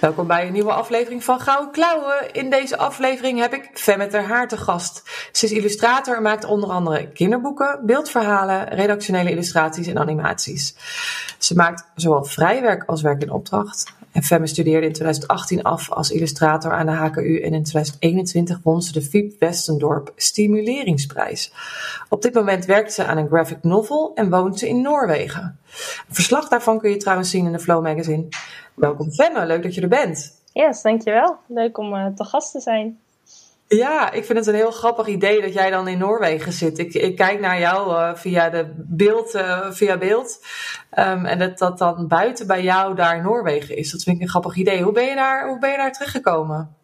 Welkom bij een nieuwe aflevering van Gouden Klauwen. In deze aflevering heb ik Femme ter Haar te gast. Ze is illustrator en maakt onder andere kinderboeken, beeldverhalen, redactionele illustraties en animaties. Ze maakt zowel vrijwerk als werk in opdracht. En Femme studeerde in 2018 af als illustrator aan de HKU en in 2021 won ze de Fiep Westendorp Stimuleringsprijs. Op dit moment werkt ze aan een graphic novel en woont ze in Noorwegen. Een verslag daarvan kun je trouwens zien in de Flow magazine. Welkom Femme, leuk dat je er bent. Yes, dankjewel. Leuk om uh, te gast te zijn. Ja, ik vind het een heel grappig idee dat jij dan in Noorwegen zit. Ik, ik kijk naar jou uh, via, de beeld, uh, via beeld. Um, en dat dat dan buiten bij jou daar in Noorwegen is. Dat vind ik een grappig idee. Hoe ben je daar, hoe ben je daar terechtgekomen?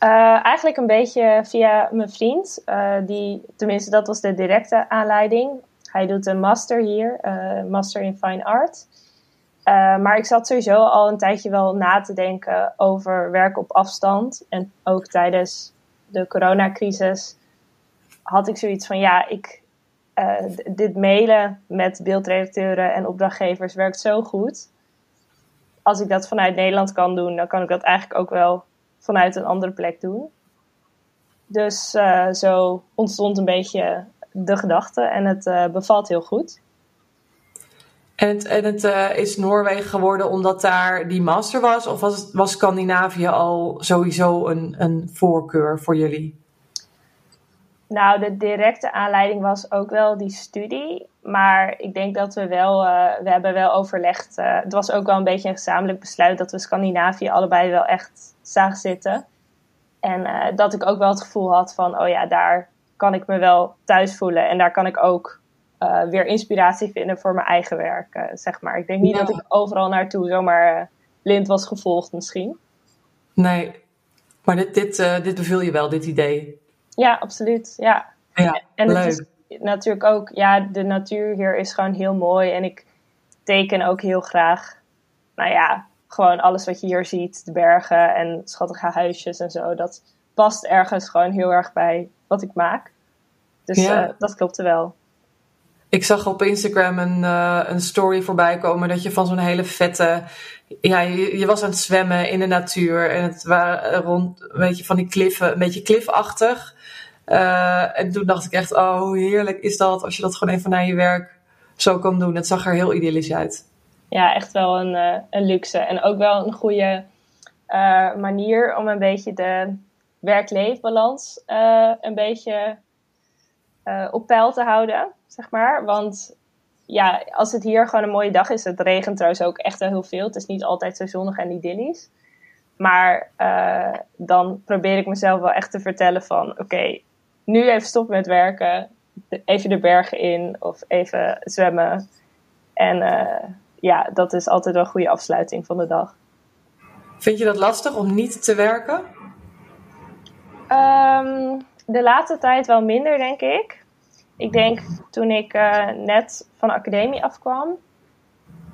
Uh, eigenlijk een beetje via mijn vriend. die, tenminste, dat was de directe aanleiding. Hij doet een master hier, master in fine art. maar ik zat sowieso al een tijdje wel na te denken over werken op afstand. En ook tijdens de coronacrisis had ik zoiets van ja, ik, uh, dit mailen met beeldredacteuren en opdrachtgevers werkt zo goed. Als ik dat vanuit Nederland kan doen, dan kan ik dat eigenlijk ook wel vanuit een andere plek doen. Dus uh, zo ontstond een beetje de gedachte en het uh, bevalt heel goed. En het, en het uh, is Noorwegen geworden omdat daar die master was? Of was, was Scandinavië al sowieso een, een voorkeur voor jullie? Nou, de directe aanleiding was ook wel die studie. Maar ik denk dat we wel, uh, we hebben wel overlegd. Uh, het was ook wel een beetje een gezamenlijk besluit dat we Scandinavië allebei wel echt zagen zitten. En dat ik ook wel het gevoel had van, oh ja, daar kan ik me wel thuis voelen. En daar kan ik ook uh, weer inspiratie vinden voor mijn eigen werk, uh, zeg maar. Ik denk niet ja. dat ik overal naartoe zomaar uh, blind was gevolgd misschien. Nee, maar dit, dit, dit beviel je wel, dit idee? Ja, absoluut, ja. ja en leuk. het is natuurlijk ook, ja, de natuur hier is gewoon heel mooi. En ik teken ook heel graag, nou ja, gewoon alles wat je hier ziet. De bergen en schattige huisjes en zo. Dat past ergens gewoon heel erg bij wat ik maak. Dus ja. dat klopte wel. Ik zag op Instagram een, uh, een story voorbij komen dat je van zo'n hele vette. Ja, je, was aan het zwemmen in de natuur en het waren rond, weet je, van die kliffen, een beetje klifachtig. Uh, en toen dacht ik echt, oh, hoe heerlijk is dat als je dat gewoon even naar je werk zo kan doen. Het zag er heel idyllisch uit. Ja, echt wel een, uh, een luxe. En ook wel een goede manier om een beetje de werk-leefbalans een beetje op peil te houden zeg maar. Want ja, als het hier gewoon een mooie dag is, het regent trouwens ook echt wel heel veel. Het is niet altijd zo zonnig en idyllisch. Maar uh, dan probeer ik mezelf wel echt te vertellen van, oké, okay, nu even stoppen met werken. Even de bergen in of even zwemmen. En uh, ja, dat is altijd wel een goede afsluiting van de dag. Vind je dat lastig om niet te werken? Um, de laatste tijd wel minder, denk ik ik denk toen ik uh, net van de academie afkwam,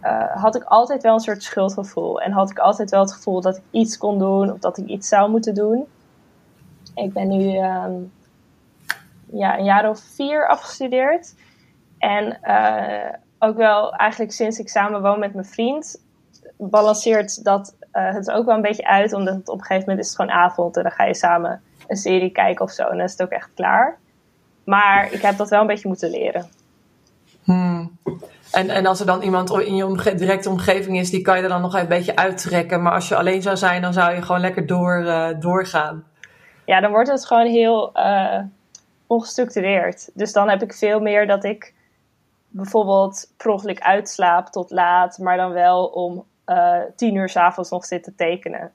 uh, had ik altijd wel een soort schuldgevoel. En had ik altijd wel het gevoel dat ik iets kon doen of dat ik iets zou moeten doen. Ik ben nu um, ja, een jaar of vier afgestudeerd. En uh, ook wel eigenlijk sinds ik samen woon met mijn vriend, balanceert dat het ook wel een beetje uit. Omdat het op een gegeven moment is het gewoon avond en dan ga je samen een serie kijken of zo. En dan is het ook echt klaar. Maar ik heb dat wel een beetje moeten leren. Hmm. En, en als er dan iemand in je omge directe omgeving is, die kan je er dan nog een beetje uittrekken. Maar als je alleen zou zijn, dan zou je gewoon lekker door, uh, doorgaan. Ja, dan wordt het gewoon heel uh, ongestructureerd. Dus dan heb ik veel meer dat ik bijvoorbeeld per uitslaap tot laat, maar dan wel om uh, tien uur s'avonds nog zit te tekenen.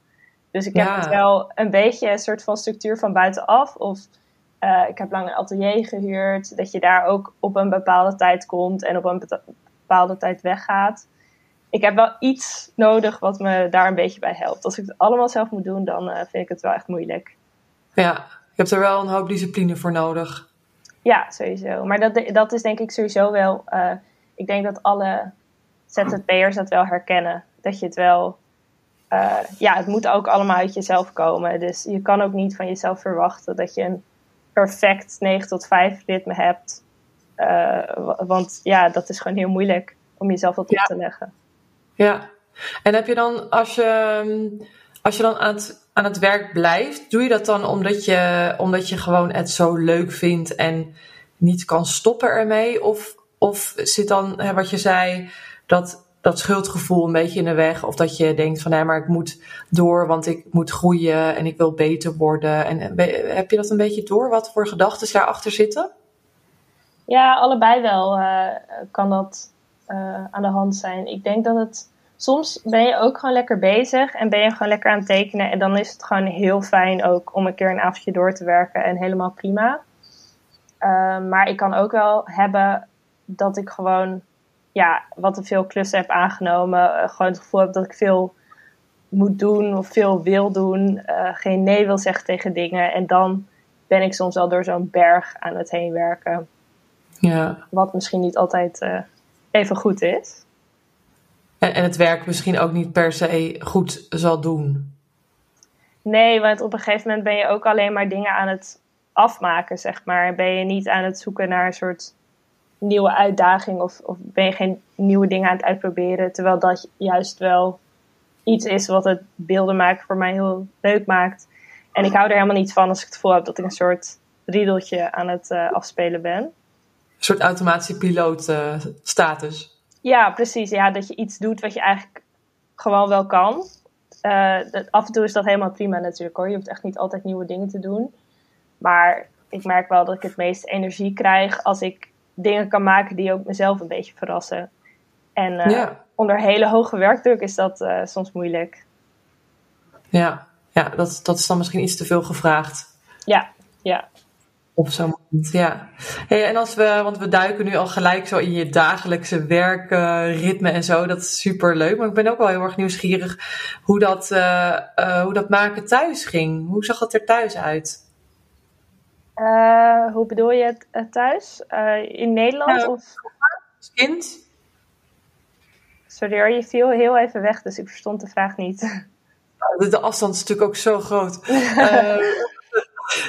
Dus ik heb ja. het wel een beetje een soort van structuur van buitenaf. Of uh, ik heb lang een atelier gehuurd. Dat je daar ook op een bepaalde tijd komt en op een bepaalde tijd weggaat. ik heb wel iets nodig wat me daar een beetje bij helpt. Als ik het allemaal zelf moet doen, dan uh, vind ik het wel echt moeilijk. Ja, je hebt er wel een hoop discipline voor nodig. Ja, sowieso. Maar dat, dat is denk ik sowieso wel. Uh, ik denk dat alle ZZP'ers dat wel herkennen. Dat je het wel. Uh, ja, het moet ook allemaal uit jezelf komen. Dus je kan ook niet van jezelf verwachten dat je een perfect 9 tot 5 ritme hebt. Uh, want ja, dat is gewoon heel moeilijk om jezelf dat op te leggen. Ja, en heb je dan, als je, als je dan aan het, aan het werk blijft, doe je dat dan omdat je, omdat je gewoon het zo leuk vindt en niet kan stoppen ermee? Of, of zit dan, hè, wat je zei, dat, dat schuldgevoel een beetje in de weg? Of dat je denkt van, nee, maar ik moet door, want ik moet groeien en ik wil beter worden. En heb je dat een beetje door, wat voor gedachten daarachter zitten? Ja, allebei wel uh, kan dat uh, aan de hand zijn. Ik denk dat het soms ben je ook gewoon lekker bezig en ben je gewoon lekker aan het tekenen. En dan is het gewoon heel fijn ook om een keer een avondje door te werken en helemaal prima. Maar ik kan ook wel hebben dat ik gewoon, ja, wat te veel klussen heb aangenomen. Uh, gewoon het gevoel heb dat ik veel moet doen of veel wil doen. geen nee wil zeggen tegen dingen. En dan ben ik soms wel door zo'n berg aan het heen werken. Ja. Wat misschien niet altijd even goed is. En, en het werk misschien ook niet per se goed zal doen. Nee, want op een gegeven moment ben je ook alleen maar dingen aan het afmaken, zeg maar. Ben je niet aan het zoeken naar een soort nieuwe uitdaging of, of ben je geen nieuwe dingen aan het uitproberen. Terwijl dat juist wel iets is wat het beelden maken voor mij heel leuk maakt. En ik hou er helemaal niet van als ik het gevoel heb dat ik een soort riedeltje aan het uh, afspelen ben soort automatische piloot uh, status. Ja, precies. Ja, dat je iets doet wat je eigenlijk gewoon wel kan. Uh, af en toe is dat helemaal prima natuurlijk hoor. Je hoeft echt niet altijd nieuwe dingen te doen. Maar ik merk wel dat ik het meeste energie krijg als ik dingen kan maken die ook mezelf een beetje verrassen. En uh, ja. onder hele hoge werkdruk is dat soms moeilijk. Ja, ja dat, dat is dan misschien iets te veel gevraagd. Ja, ja. Op zo'n moment, ja. Hey, en als we, want we duiken nu al gelijk zo in je dagelijkse werkritme uh, en zo. Dat is super leuk. Maar ik ben ook wel heel erg nieuwsgierig hoe dat, uh, hoe dat maken thuis ging. Hoe zag het er thuis uit? Hoe bedoel je het thuis? in Nederland? of? Als kind? Sorry je viel heel even weg, dus ik verstond de vraag niet. De afstand is natuurlijk ook zo groot.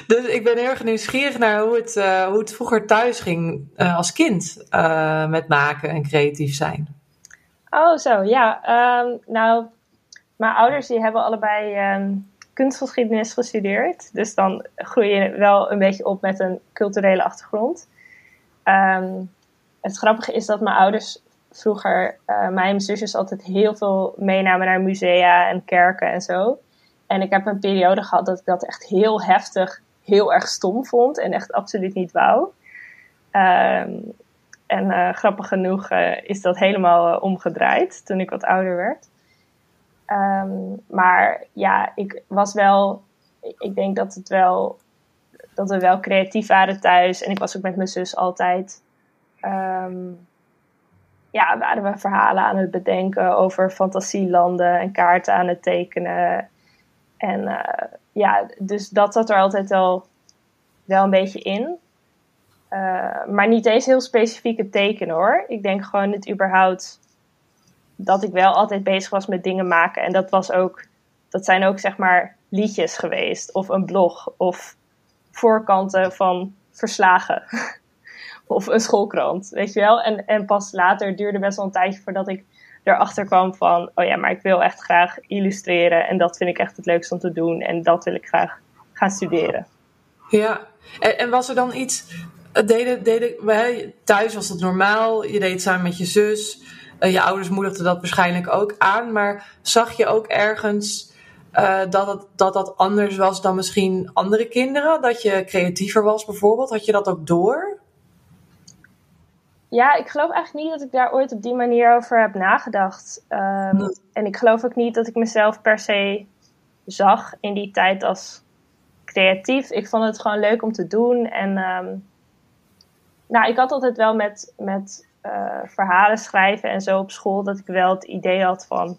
Dus ik ben heel erg nieuwsgierig naar hoe het, hoe het vroeger thuis ging als kind met maken en creatief zijn. Oh, zo ja. Um, nou, mijn ouders die hebben allebei um, kunstgeschiedenis gestudeerd. Dus dan groei je wel een beetje op met een culturele achtergrond. Um, het grappige is dat mijn ouders vroeger mij en mijn zusjes altijd heel veel meenamen naar musea en kerken en zo. En ik heb een periode gehad dat ik dat echt heel heftig, heel erg stom vond en echt absoluut niet wou. Um, en uh, grappig genoeg uh, is dat helemaal omgedraaid toen ik wat ouder werd. Um, maar ja, ik was wel, ik denk dat het wel, dat we wel creatief waren thuis. En ik was ook met mijn zus altijd. Um, ja, waren we verhalen aan het bedenken over fantasielanden en kaarten aan het tekenen. En uh, ja, dus dat zat er altijd wel, wel een beetje in. Uh, maar niet eens heel specifieke tekenen hoor. Ik denk gewoon het überhaupt dat ik wel altijd bezig was met dingen maken. En dat was ook, dat zijn ook zeg maar liedjes geweest. Of een blog. Of voorkanten van verslagen. of een schoolkrant, weet je wel. En, en pas later duurde best wel een tijdje voordat ik erachter kwam van, oh ja, maar ik wil echt graag illustreren en dat vind ik echt het leukste om te doen en dat wil ik graag gaan studeren. Ja, en, en was er dan iets, deden, deden, thuis was het normaal, je deed het samen met je zus, je ouders moedigden dat waarschijnlijk ook aan, maar zag je ook ergens uh, dat, het, dat dat anders was dan misschien andere kinderen? Dat je creatiever was bijvoorbeeld? Had je dat ook door? Ja, ik geloof eigenlijk niet dat ik daar ooit op die manier over heb nagedacht. Um, en ik geloof ook niet dat ik mezelf per se zag in die tijd als creatief. Ik vond het gewoon leuk om te doen. En um, nou, ik had altijd wel met, met verhalen schrijven en zo op school, dat ik wel het idee had van,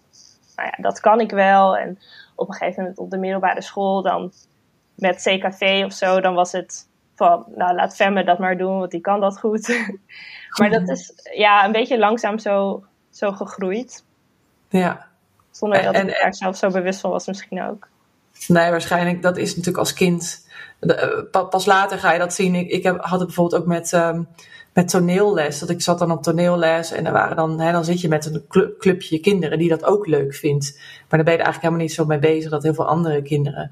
nou ja, dat kan ik wel. En op een gegeven moment op de middelbare school, dan met CKV of zo, dan was het van, nou laat Femme dat maar doen, want die kan dat goed. maar dat is ja, een beetje langzaam zo, zo gegroeid. Ja. Zonder dat ik er zelf zo bewust van was misschien ook. Nee, waarschijnlijk. Dat is natuurlijk als kind. Eh, pas later ga je dat zien. Ik, ik heb, had het bijvoorbeeld ook met, um, met toneelles. Dat ik zat dan op toneelles en er waren dan, hè, dan zit je met een clubje kinderen die dat ook leuk vindt. Maar dan ben je er eigenlijk helemaal niet zo mee bezig dat heel veel andere kinderen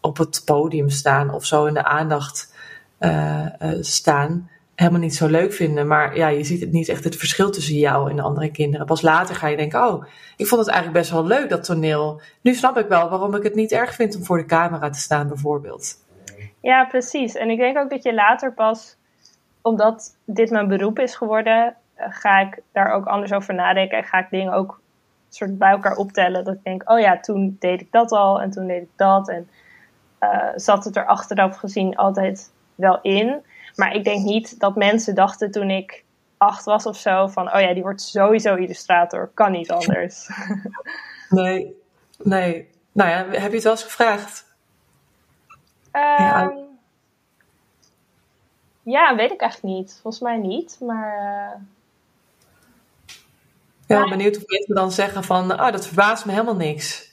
op het podium staan of zo in de aandacht uh, uh, staan helemaal niet zo leuk vinden. Maar ja, je ziet het niet echt het verschil tussen jou en de andere kinderen. Pas later ga je denken, oh, ik vond het eigenlijk best wel leuk, dat toneel. Nu snap ik wel waarom ik het niet erg vind om voor de camera te staan, bijvoorbeeld. Ja, precies. En ik denk ook dat je later pas, omdat dit mijn beroep is geworden, eh, ga ik daar ook anders over nadenken. En ga ik dingen ook soort bij elkaar optellen. Dat ik denk, oh ja, toen deed ik dat al en toen deed ik dat. En uh, zat het er achteraf gezien altijd wel in. Maar ik denk niet dat mensen dachten toen ik acht was of zo van, oh ja, die wordt sowieso illustrator, kan niet anders. nee, nee. Nou ja, heb je het wel eens gevraagd? Ja. Ehm, ja, weet ik eigenlijk niet. Volgens mij niet, maar... Uh... Ja, benieuwd of mensen dan zeggen van, oh, dat verbaast me helemaal niks.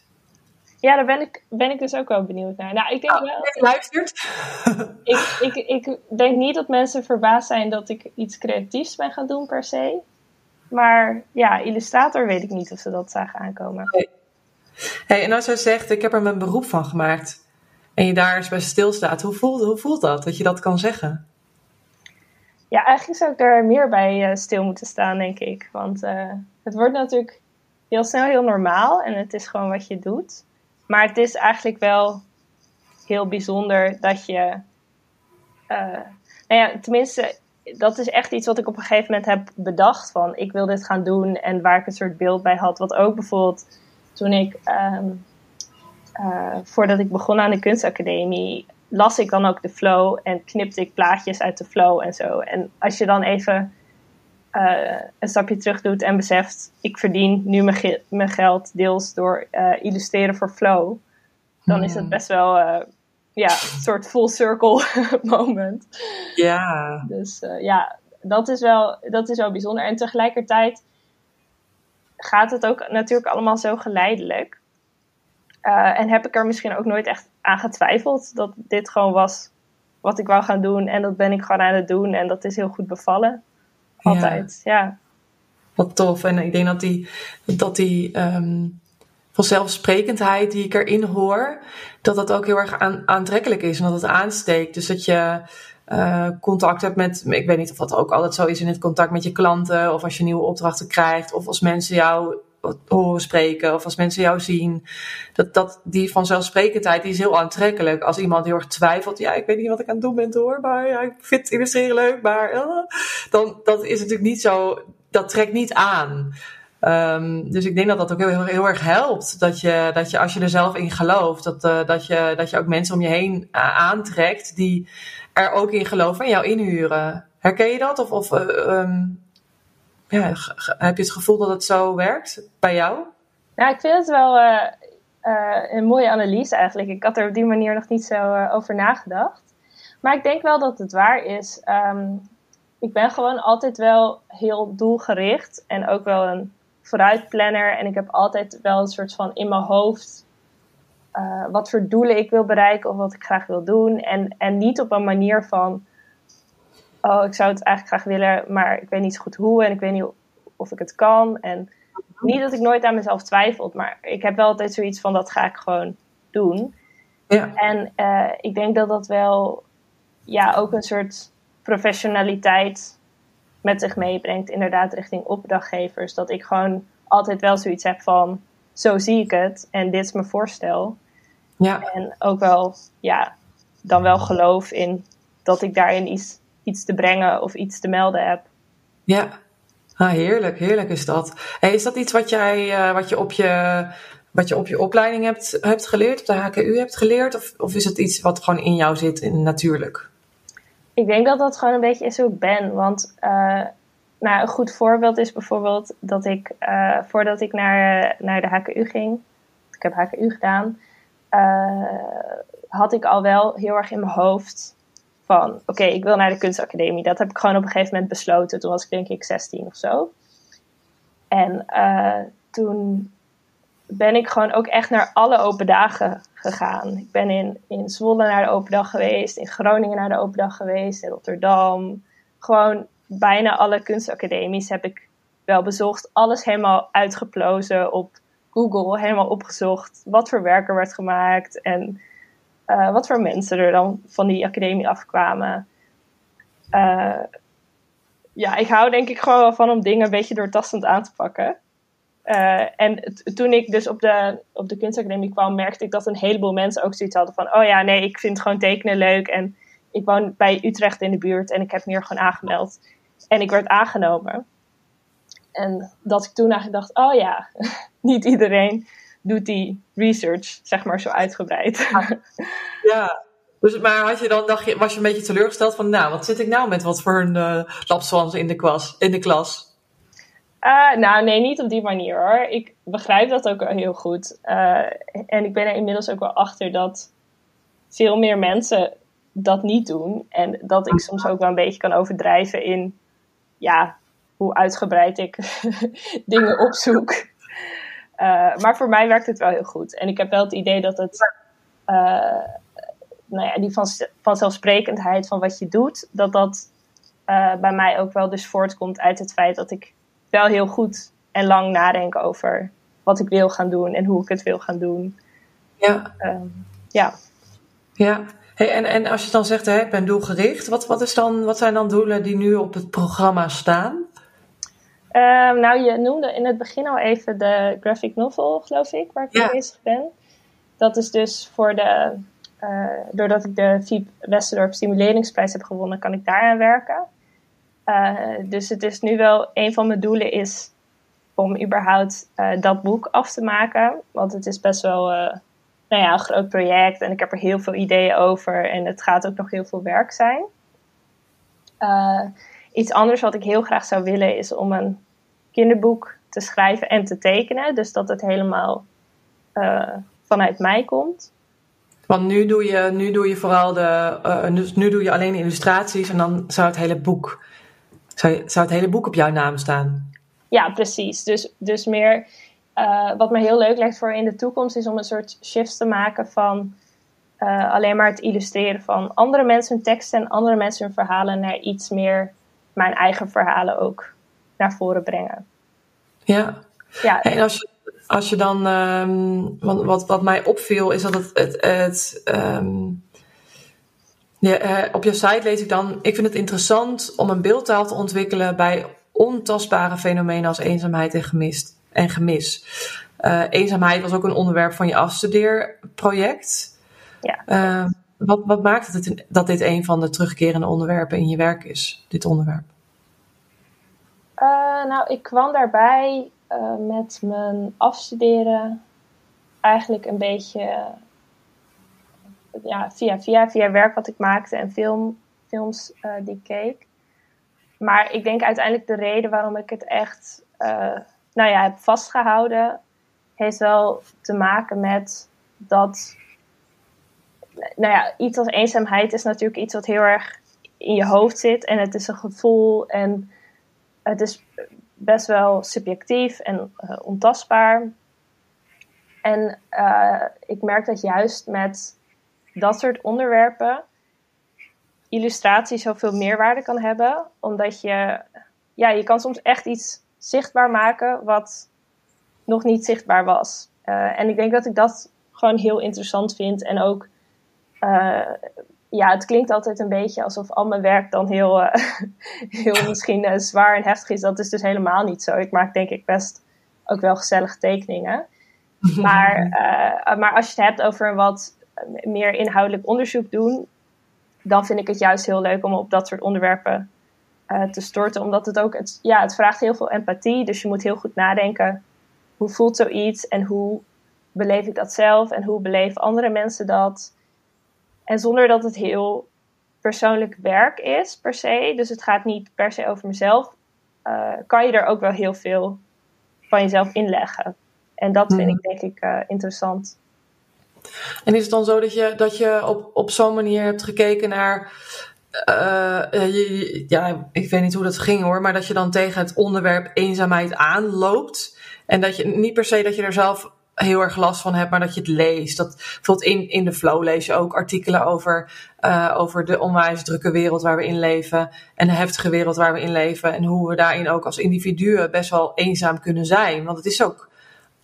Ja, daar ben ik, ben ik dus ook wel benieuwd naar. Nou, ik denk oh, wel. luistert. ik, ik, ik denk niet dat mensen verbaasd zijn dat ik iets creatiefs ben gaan doen per se. Maar ja, illustrator weet ik niet of ze dat zagen aankomen. Hey, en als jij zegt, ik heb er mijn beroep van gemaakt. En je daar eens bij stilstaat. Hoe voelt, hoe voelt dat, dat je dat kan zeggen? Ja, eigenlijk zou ik er meer bij uh, stil moeten staan, denk ik. Want uh, het wordt natuurlijk heel snel heel normaal. En het is gewoon wat je doet. Maar het is eigenlijk wel heel bijzonder dat je. Uh, nou ja, tenminste, dat is echt iets wat ik op een gegeven moment heb bedacht. Van ik wil dit gaan doen en waar ik een soort beeld bij had. Wat ook bijvoorbeeld toen ik. Um, uh, voordat ik begon aan de kunstacademie. las ik dan ook de flow en knipte ik plaatjes uit de flow en zo. En als je dan even uh, een stapje terug doet en beseft, ik verdien nu mijn, ge mijn geld deels door uh, illustreren voor Flow, dan is het hmm. best wel ja, een soort full circle moment. Ja. Dus ja, dat is, wel, dat is wel bijzonder. En tegelijkertijd gaat het ook natuurlijk allemaal zo geleidelijk. En heb ik er misschien ook nooit echt aan getwijfeld dat dit gewoon was wat ik wou gaan doen. En dat ben ik gewoon aan het doen. En dat is heel goed bevallen. Altijd, ja. Wat tof. En ik denk dat die, dat die um, vanzelfsprekendheid die ik erin hoor, dat dat ook heel erg aan, aantrekkelijk is en dat het aansteekt. Dus dat je uh, contact hebt met, ik weet niet of dat ook altijd zo is in het contact met je klanten, of als je nieuwe opdrachten krijgt, of als mensen jou horen spreken of als mensen jou zien. Dat, dat, die vanzelfsprekendheid die is heel aantrekkelijk. Als iemand heel erg twijfelt, ja, ik weet niet wat ik aan het doen ben hoor, maar ja, ik vind illustreren leuk, maar uh, dan dat is natuurlijk niet zo, dat trekt niet aan. Um, dus ik denk dat dat ook heel, heel, erg helpt. Dat je, dat je als je er zelf in gelooft, dat, uh, dat, je, dat je ook mensen om je heen uh, aantrekt die er ook in geloven en jou inhuren. Herken je dat? Of, of um, ja, heb je het gevoel dat het zo werkt bij jou? Nou, ik vind het wel uh, uh, een mooie analyse eigenlijk. Ik had er op die manier nog niet zo uh, over nagedacht. Maar ik denk wel dat het waar is. Um, ik ben gewoon altijd wel heel doelgericht en ook wel een vooruitplanner. En ik heb altijd wel een soort van in mijn hoofd wat voor doelen ik wil bereiken of wat ik graag wil doen. En, en niet op een manier van oh, ik zou het eigenlijk graag willen, maar ik weet niet zo goed hoe en ik weet niet of ik het kan. En niet dat ik nooit aan mezelf twijfel, maar ik heb wel altijd zoiets van dat ga ik gewoon doen. Ja. En uh, ik denk dat dat wel ja, ook een soort professionaliteit met zich meebrengt, inderdaad, richting opdrachtgevers. Dat ik gewoon altijd wel zoiets heb van: zo zie ik het en dit is mijn voorstel. Ja. En ook wel, ja, dan wel geloof in dat ik daarin iets iets te brengen of iets te melden heb. Ja, ah, heerlijk, heerlijk is dat. Hey, is dat iets wat, jij, uh, wat, je op je, wat je op je opleiding hebt, hebt geleerd, op de HKU hebt geleerd? Of, of is het iets wat gewoon in jou zit, in, natuurlijk? Ik denk dat dat gewoon een beetje is hoe ik ben. Want uh, nou, een goed voorbeeld is bijvoorbeeld dat ik, uh, voordat ik naar, naar de HKU ging, ik heb HKU gedaan, uh, had ik al wel heel erg in mijn hoofd van, oké, ik wil naar de kunstacademie. Dat heb ik gewoon op een gegeven moment besloten. Toen was ik denk ik 16 of zo. En uh, toen ben ik gewoon ook echt naar alle open dagen gegaan. Ik ben in, in Zwolle naar de open dag geweest, in Groningen naar de open dag geweest, in Rotterdam. Gewoon bijna alle kunstacademies heb ik wel bezocht. Alles helemaal uitgeplozen op Google, helemaal opgezocht wat voor werken werd gemaakt en uh, wat voor mensen er dan van die academie afkwamen. Uh, ja, ik hou denk ik gewoon wel van om dingen een beetje doortastend aan te pakken. Uh, en toen ik dus op de, op de kunstacademie kwam, merkte ik dat een heleboel mensen ook zoiets hadden van: oh ja, nee, ik vind gewoon tekenen leuk. En ik woon bij Utrecht in de buurt en ik heb me hier gewoon aangemeld. En ik werd aangenomen. En dat ik toen eigenlijk dacht: oh ja, niet iedereen doet die research, zeg maar, zo uitgebreid. Ja. Dus, maar had je dan, dacht je, was je een beetje teleurgesteld van, nou, wat zit ik nou met wat voor een uh, in de, klas, in de klas? Uh, nou, nee, niet op die manier hoor. Ik begrijp dat ook wel heel goed. Uh, en ik ben er inmiddels ook wel achter dat veel meer mensen dat niet doen. En dat ik soms ook wel een beetje kan overdrijven in, ja, hoe uitgebreid ik dingen opzoek. Uh, maar voor mij werkt het wel heel goed. En ik heb wel het idee dat het, nou ja, die van, vanzelfsprekendheid van wat je doet, dat dat bij mij ook wel dus voortkomt uit het feit dat ik wel heel goed en lang nadenken over wat ik wil gaan doen en hoe ik het wil gaan doen. Ja. Um, ja. Ja. Hey, en, en als je dan zegt, hè, ik ben doelgericht, wat, wat, is dan, wat zijn dan doelen die nu op het programma staan? Um, nou, je noemde in het begin al even de graphic novel, geloof ik, waar ik mee bezig ben. Dat is dus voor de, uh, doordat ik de Fiep Westerdorp Stimuleringsprijs heb gewonnen, kan ik daaraan werken. Uh, dus het is nu wel een van mijn doelen is om überhaupt uh, dat boek af te maken. Want het is best wel nou ja, een groot project en ik heb er heel veel ideeën over en het gaat ook nog heel veel werk zijn. Iets anders wat ik heel graag zou willen is om een kinderboek te schrijven en te tekenen. Dus dat het helemaal vanuit mij komt. Want nu doe je, nu doe je vooral de. nu, nu doe je alleen illustraties en dan zou het hele boek zou, zou het hele boek op jouw naam staan? Ja, precies. Dus, dus meer uh, wat me heel leuk lijkt voor in de toekomst is om een soort shift te maken van uh, alleen maar het illustreren van andere mensen hun teksten en andere mensen hun verhalen naar iets meer mijn eigen verhalen ook naar voren brengen. Ja. ja. En als je, als je dan, um, wat, wat mij opviel is dat het, het, het um, ja, uh, op je site lees ik dan: Ik vind het interessant om een beeldtaal te ontwikkelen bij ontastbare fenomenen als eenzaamheid en, gemist, en gemis. Uh, eenzaamheid was ook een onderwerp van je afstudeerproject. Ja. Uh, wat, wat maakt het dat dit een van de terugkerende onderwerpen in je werk is, dit onderwerp? nou, ik kwam daarbij met mijn afstuderen eigenlijk een beetje ja, via, via, via werk wat ik maakte en film, films uh, die ik keek. Maar ik denk uiteindelijk de reden waarom ik het echt nou ja, heb vastgehouden, heeft wel te maken met dat. Nou ja, iets als eenzaamheid is natuurlijk iets wat heel erg in je hoofd zit. En het is een gevoel en het is best wel subjectief en uh, ontastbaar. En uh, ik merk dat juist met dat soort onderwerpen illustratie zoveel meerwaarde kan hebben. Omdat je, ja, je kan soms echt iets zichtbaar maken wat nog niet zichtbaar was. Uh, en ik denk dat ik dat gewoon heel interessant vind. En ook, ja, het klinkt altijd een beetje alsof al mijn werk dan heel, uh, heel misschien zwaar en heftig is. Dat is dus helemaal niet zo. Ik maak denk ik best ook wel gezellige tekeningen. Maar, maar als je het hebt over een wat meer inhoudelijk onderzoek doen, dan vind ik het juist heel leuk om op dat soort onderwerpen te storten. Omdat het ook, het, ja, het vraagt heel veel empathie. Dus je moet heel goed nadenken, hoe voelt zoiets en hoe beleef ik dat zelf en hoe beleven andere mensen dat. En zonder dat het heel persoonlijk werk is, per se. Dus het gaat niet per se over mezelf. kan je er ook wel heel veel van jezelf inleggen. En dat vind Hmm. ik denk ik interessant. En is het dan zo dat je, dat je op, op zo'n manier hebt gekeken naar. eh, je- ja, ik weet niet hoe dat ging hoor, maar dat je dan tegen het onderwerp eenzaamheid aanloopt. En dat je niet per se dat je er zelf heel erg last van hebt, maar dat je het leest. Dat, bijvoorbeeld in, in de flow lees je ook artikelen over, eh, over de onwijs drukke wereld waar we in leven. En de heftige wereld waar we in leven. En hoe we daarin ook als individuen best wel eenzaam kunnen zijn. Want het is ook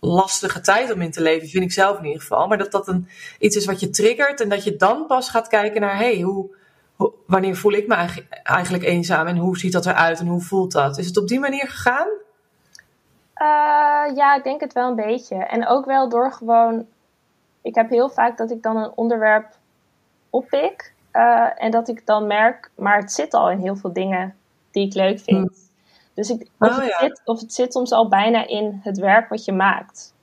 lastige tijd om in te leven, vind ik zelf in ieder geval. Maar dat dat een, iets is wat je triggert en dat je dan pas gaat kijken naar, hey, hoe, wanneer voel ik me eigenlijk eenzaam en hoe ziet dat eruit en hoe voelt dat? Is het op die manier gegaan? Eh, ja, ik denk het wel een beetje. En ook wel door gewoon. Ik heb heel vaak dat ik dan een onderwerp oppik. eh, en dat ik dan merk, maar het zit al in heel veel dingen die ik leuk vind. Dus ik, of, Oh, het ja. zit, of het zit soms al bijna in het werk wat je maakt.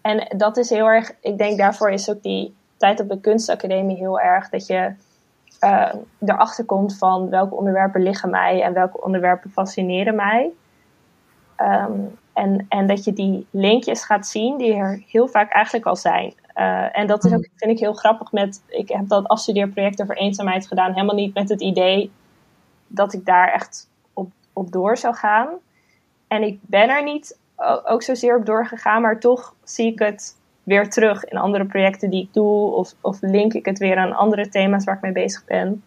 En dat is heel erg. Ik denk daarvoor is ook die tijd op de kunstacademie heel erg. Dat je eh, erachter komt van welke onderwerpen liggen mij en welke onderwerpen fascineren mij. Ehm, en, en dat je die linkjes gaat zien die er heel vaak eigenlijk al zijn. Eh, en dat is ook, vind ik heel grappig met, ik heb dat afstudeerproject over eenzaamheid gedaan, helemaal niet met het idee dat ik daar echt op, op door zou gaan. En ik ben er niet ook zozeer op doorgegaan, maar toch zie ik het weer terug in andere projecten die ik doe, of, of link ik het weer aan andere thema's waar ik mee bezig ben.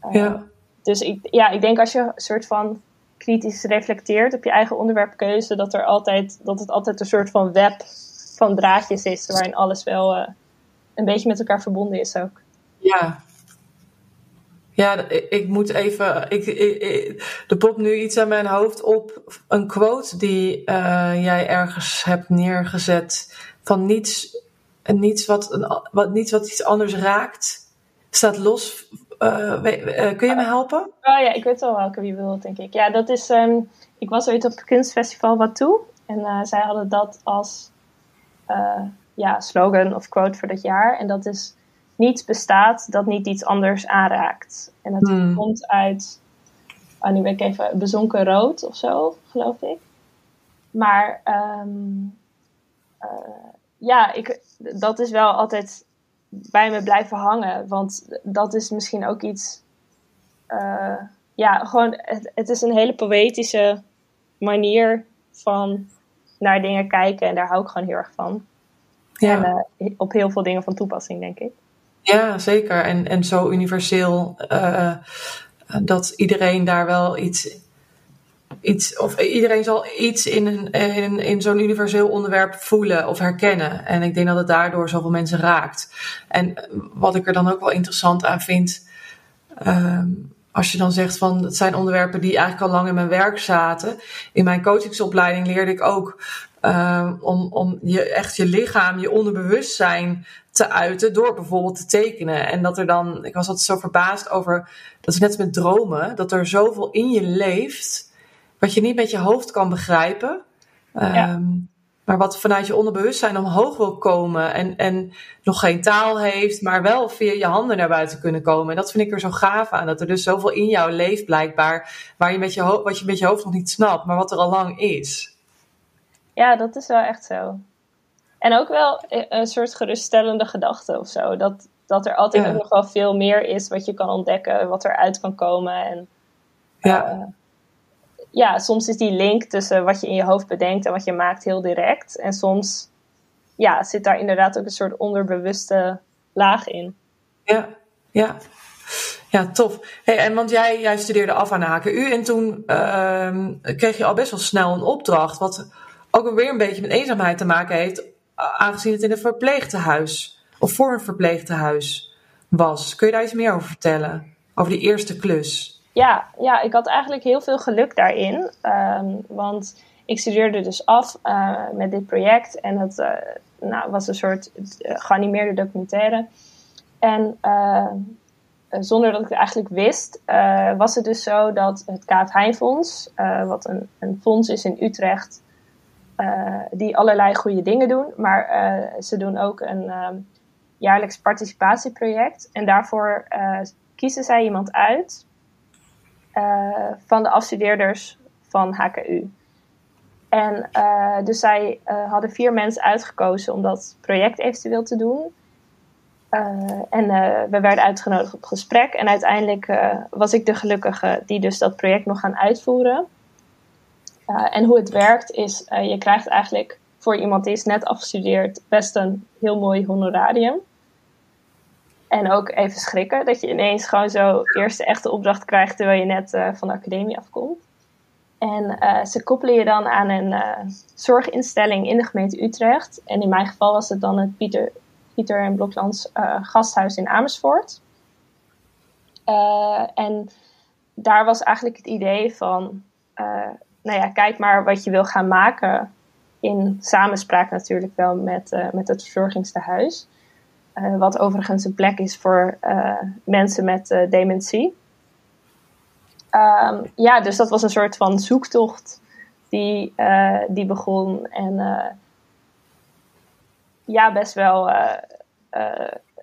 Eh, Ja. dus ik, ja, ik denk als je een soort van kritisch reflecteert op je eigen onderwerpkeuze, dat, er altijd, dat het altijd een soort van web van draadjes is, waarin alles wel eh, een beetje met elkaar verbonden is ook. Ja. Ja, ik, moet even. Ik, ik, ik- er popt nu iets aan mijn hoofd op. Een quote die eh, jij ergens hebt neergezet. Van niets, niets, wat, wat, niets wat iets anders raakt. Staat los. Eh, we- eh, kun je me helpen? Oh ja, ik weet wel welke wie bedoelt, denk ik. Ja, dat is. ehm, ik was ooit op het kunstfestival Watu. En eh, zij hadden dat als ja, slogan of quote voor dat jaar. En dat is: Niets bestaat dat niet iets anders aanraakt. En dat Hmm. komt uit. Oh, nu ben ik even bezonken rood of zo, geloof ik. Maar ehm, eh, ja, ik, dat is wel altijd bij me blijven hangen. Want dat is misschien ook iets. eh, ja, gewoon, het, het is een hele poëtische manier van naar dingen kijken. En daar hou ik gewoon heel erg van. Ja. En eh, op heel veel dingen van toepassing, denk ik. Ja, zeker. En, en zo universeel eh, dat iedereen daar wel iets, iets of iedereen zal iets in, een, in, in zo'n universeel onderwerp voelen of herkennen. En ik denk dat het daardoor zoveel mensen raakt. En wat ik er dan ook wel interessant aan vind, ehm, als je dan zegt van het zijn onderwerpen die eigenlijk al lang in mijn werk zaten. In mijn coachingsopleiding leerde ik ook ehm, om, om je, echt je lichaam, je onderbewustzijn te uiten door bijvoorbeeld te tekenen. En dat er dan, ik was altijd zo verbaasd over, dat is net met dromen, dat er zoveel in je leeft, wat je niet met je hoofd kan begrijpen. Ja. Ehm, maar wat vanuit je onderbewustzijn omhoog wil komen en, en nog geen taal heeft, maar wel via je handen naar buiten kunnen komen. En dat vind ik er zo gaaf aan, dat er dus zoveel in jou leeft blijkbaar, waar je met je ho- wat je met je hoofd nog niet snapt, maar wat er al lang is. Ja, dat is wel echt zo. En ook wel een soort geruststellende gedachte of zo. Dat, dat er altijd Ja. ook nog wel veel meer is wat je kan ontdekken, wat eruit kan komen. En Ja. eh, ja, soms is die link tussen wat je in je hoofd bedenkt en wat je maakt heel direct. En soms ja, zit daar inderdaad ook een soort onderbewuste laag in. Ja, ja. Ja, tof. Hey, en want jij, studeerde af aan de HKU en toen ehm, kreeg je al best wel snel een opdracht, wat ook weer een beetje met eenzaamheid te maken heeft, aangezien het in een verpleegtehuis of voor een verpleegtehuis was. Kun je daar iets meer over vertellen? Over die eerste klus? Ja, ja, ik had eigenlijk heel veel geluk daarin. Ehm, want ik studeerde dus af eh, met dit project. En het eh, nou, was een soort eh, geanimeerde documentaire. En zonder dat ik het eigenlijk wist, was het dus zo dat het Kaat Heijnfonds, eh, wat een, een fonds is in Utrecht, die allerlei goede dingen doen. Maar ze doen ook een ehm, jaarlijks participatieproject. En daarvoor kiezen zij iemand uit eh, van de afstudeerders van HKU. En uh, dus zij uh, hadden vier mensen uitgekozen om dat project eventueel te doen. En we werden uitgenodigd op gesprek. En uiteindelijk was ik de gelukkige die dus dat project nog gaan uitvoeren. en hoe het werkt is, je krijgt eigenlijk voor iemand die is net afgestudeerd best een heel mooi honorarium. En ook even schrikken dat je ineens gewoon zo eerste echte opdracht krijgt terwijl je net van de academie afkomt. En uh, ze koppelen je dan aan een uh, zorginstelling in de gemeente Utrecht. En in mijn geval was het dan het Pieter, Pieter en Bloklands gasthuis in Amersfoort. en daar was eigenlijk het idee van, nou ja, kijk maar wat je wil gaan maken. In samenspraak natuurlijk wel met, met het verzorgingstehuis. Wat overigens een plek is voor mensen met dementie. Um, ja, dus dat was een soort van zoektocht die, die begon. En ja, best wel,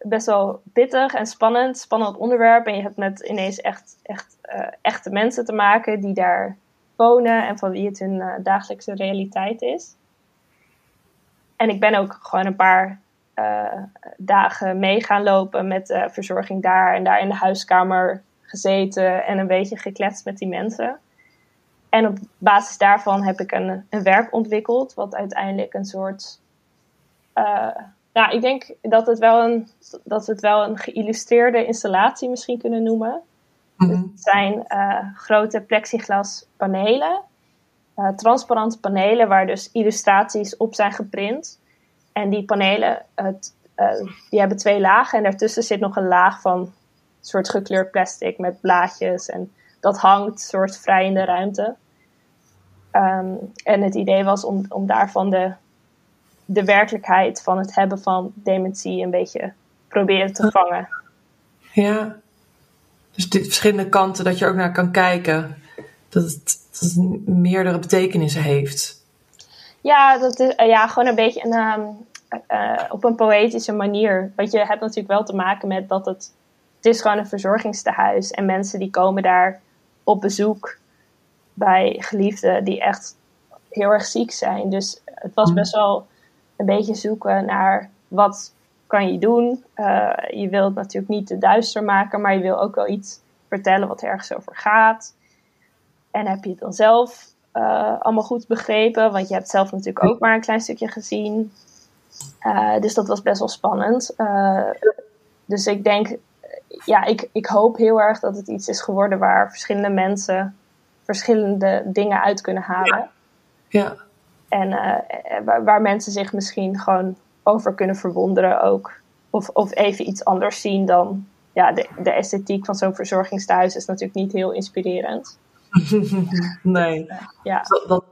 best wel pittig en spannend. Spannend onderwerp. En je hebt met ineens echt, echt echte mensen te maken die daar wonen en van wie het hun dagelijkse realiteit is. En ik ben ook gewoon een paar dagen mee gaan lopen met verzorging daar en daar in de huiskamer gezeten en een beetje gekletst met die mensen. En op basis daarvan heb ik een, een werk ontwikkeld, wat uiteindelijk een soort. Uh, nou, ik denk dat, het wel een, dat we het wel een geïllustreerde installatie misschien kunnen noemen. Mhm. Het zijn uh, grote plexiglas panelen, uh, transparante panelen waar dus illustraties op zijn geprint. En die panelen, het, die hebben twee lagen en daartussen zit nog een laag van soort gekleurd plastic met blaadjes. En dat hangt soort vrij in de ruimte. Um, en het idee was om, om daarvan de, de werkelijkheid van het hebben van dementie een beetje proberen te vangen. Ja, dus dit verschillende kanten dat je ook naar kan kijken. Dat het, dat het meerdere betekenissen heeft. Ja, dat is ja, gewoon een beetje een, um, uh, op een poëtische manier. Want je hebt natuurlijk wel te maken met dat het het is gewoon een verzorgingstehuis. En mensen die komen daar op bezoek bij geliefden die echt heel erg ziek zijn. Dus het was mhm. best wel een beetje zoeken naar wat kan je doen. Uh, je wilt natuurlijk niet te duister maken, maar je wil ook wel iets vertellen wat ergens over gaat. En heb je het dan zelf uh, allemaal goed begrepen? Want je hebt zelf natuurlijk ook maar een klein stukje gezien. Uh, dus dat was best wel spannend. dus ik denk ja, ik, ik hoop heel erg dat het iets is geworden waar verschillende mensen verschillende dingen uit kunnen halen. Ja. En waar, waar, mensen zich misschien gewoon over kunnen verwonderen ook. Of, of even iets anders zien dan ja, de, de esthetiek van zo'n verzorgingstehuis is natuurlijk niet heel inspirerend. nee. Ja. Dat,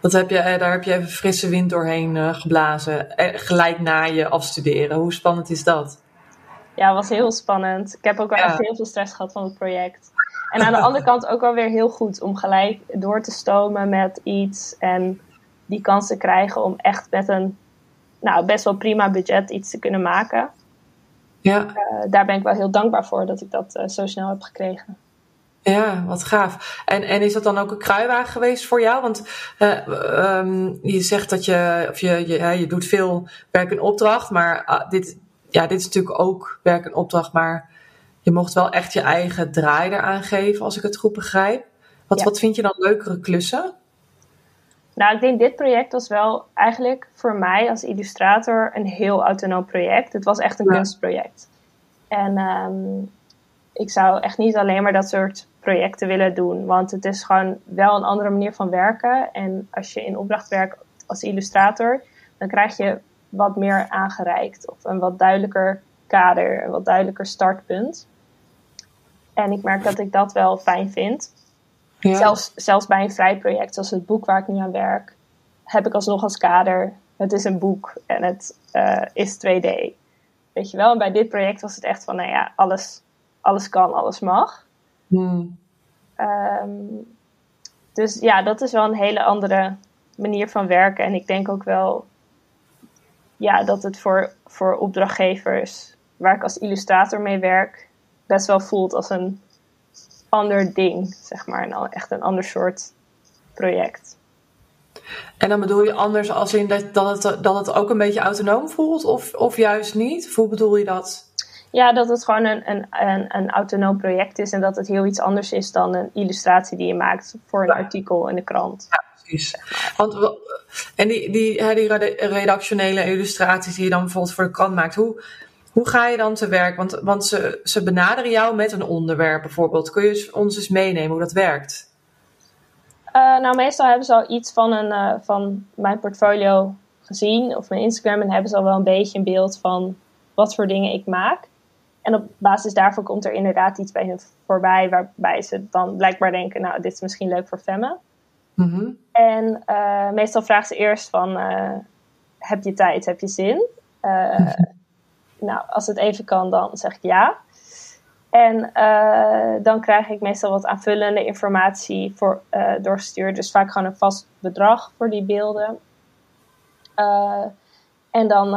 dat heb je, daar heb je even frisse wind doorheen uh, geblazen. gelijk na je afstuderen. Hoe spannend is dat? ja, was heel spannend. Ik heb ook wel echt heel veel stress gehad van het project. En aan de andere kant ook wel weer heel goed om gelijk door te stomen met iets en die kans te krijgen om echt met een nou, best wel prima budget iets te kunnen maken. Ja. Uh, daar ben ik wel heel dankbaar voor dat ik dat uh, zo snel heb gekregen. Ja, wat gaaf. En, en is dat dan ook een kruiwagen geweest voor jou? Want uh, um, je zegt dat je, of je, je, je doet veel werk in opdracht, maar dit, ja, dit is natuurlijk ook werk en opdracht, maar je mocht wel echt je eigen draai eraan geven, als ik het goed begrijp. Wat, wat vind je dan leukere klussen? Nou, ik denk dit project was wel eigenlijk voor mij als illustrator een heel autonoom project. Het was echt een kunstproject. En um, ik zou echt niet alleen maar dat soort projecten willen doen, want het is gewoon wel een andere manier van werken. En als je in opdracht werkt als illustrator, dan krijg je wat meer aangereikt. Of een wat duidelijker kader, een wat duidelijker startpunt. En ik merk dat ik dat wel fijn vind. Ja. Zelfs, zelfs bij een vrij project, zoals het boek waar ik nu aan werk, heb ik alsnog als kader: het is een boek en het uh, is 2D. Weet je wel? En bij dit project was het echt van: nou ja, alles, alles kan, alles mag. Hmm. Um, dus ja, dat is wel een hele andere manier van werken. En ik denk ook wel ja, dat het voor, voor opdrachtgevers waar ik als illustrator mee werk, best wel voelt als een ander ding, zeg maar. Een, echt een ander soort project. En dan bedoel je anders als in dat, dat, het, dat het ook een beetje autonoom voelt, of, of juist niet? hoe bedoel je dat? Ja, dat het gewoon een, een, een, een, autonoom project is en dat het heel iets anders is dan een illustratie die je maakt voor een artikel in de krant. Ja, precies. Want, en die, die, die redactionele illustraties die je dan bijvoorbeeld voor de krant maakt, hoe, hoe ga je dan te werk? Want, want ze, ze benaderen jou met een onderwerp bijvoorbeeld. Kun je ons eens meenemen hoe dat werkt? Uh, nou, meestal hebben ze al iets van, een, uh, van mijn portfolio gezien of mijn Instagram en hebben ze al wel een beetje een beeld van wat voor dingen ik maak. En op basis daarvan komt er inderdaad iets bij hun voorbij waarbij ze dan blijkbaar denken, nou, dit is misschien leuk voor Femme. Mm En uh, meestal vraagt ze eerst van, heb je tijd, heb je zin? nou, als het even kan, dan zeg ik ja. En dan krijg ik meestal wat aanvullende informatie voor, doorgestuurd. Dus vaak gewoon een vast bedrag voor die beelden. En dan,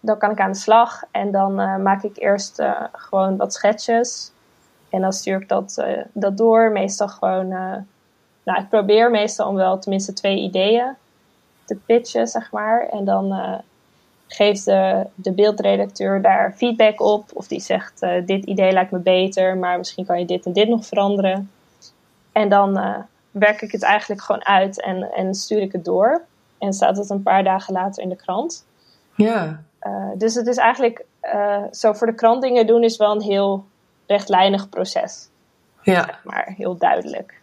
dan kan ik aan de slag. En dan maak ik eerst gewoon wat schetsjes. En dan stuur ik dat, dat door. Meestal gewoon. nou, ik probeer meestal om wel tenminste twee ideeën te pitchen, zeg maar. En dan geeft de, de beeldredacteur daar feedback op. Of die zegt, dit idee lijkt me beter, maar misschien kan je dit en dit nog veranderen. En dan werk ik het eigenlijk gewoon uit en, en stuur ik het door. En staat het een paar dagen later in de krant. Ja. Uh, dus het is eigenlijk, zo voor de krant dingen doen is wel een heel rechtlijnig proces. Ja. Zeg maar heel duidelijk.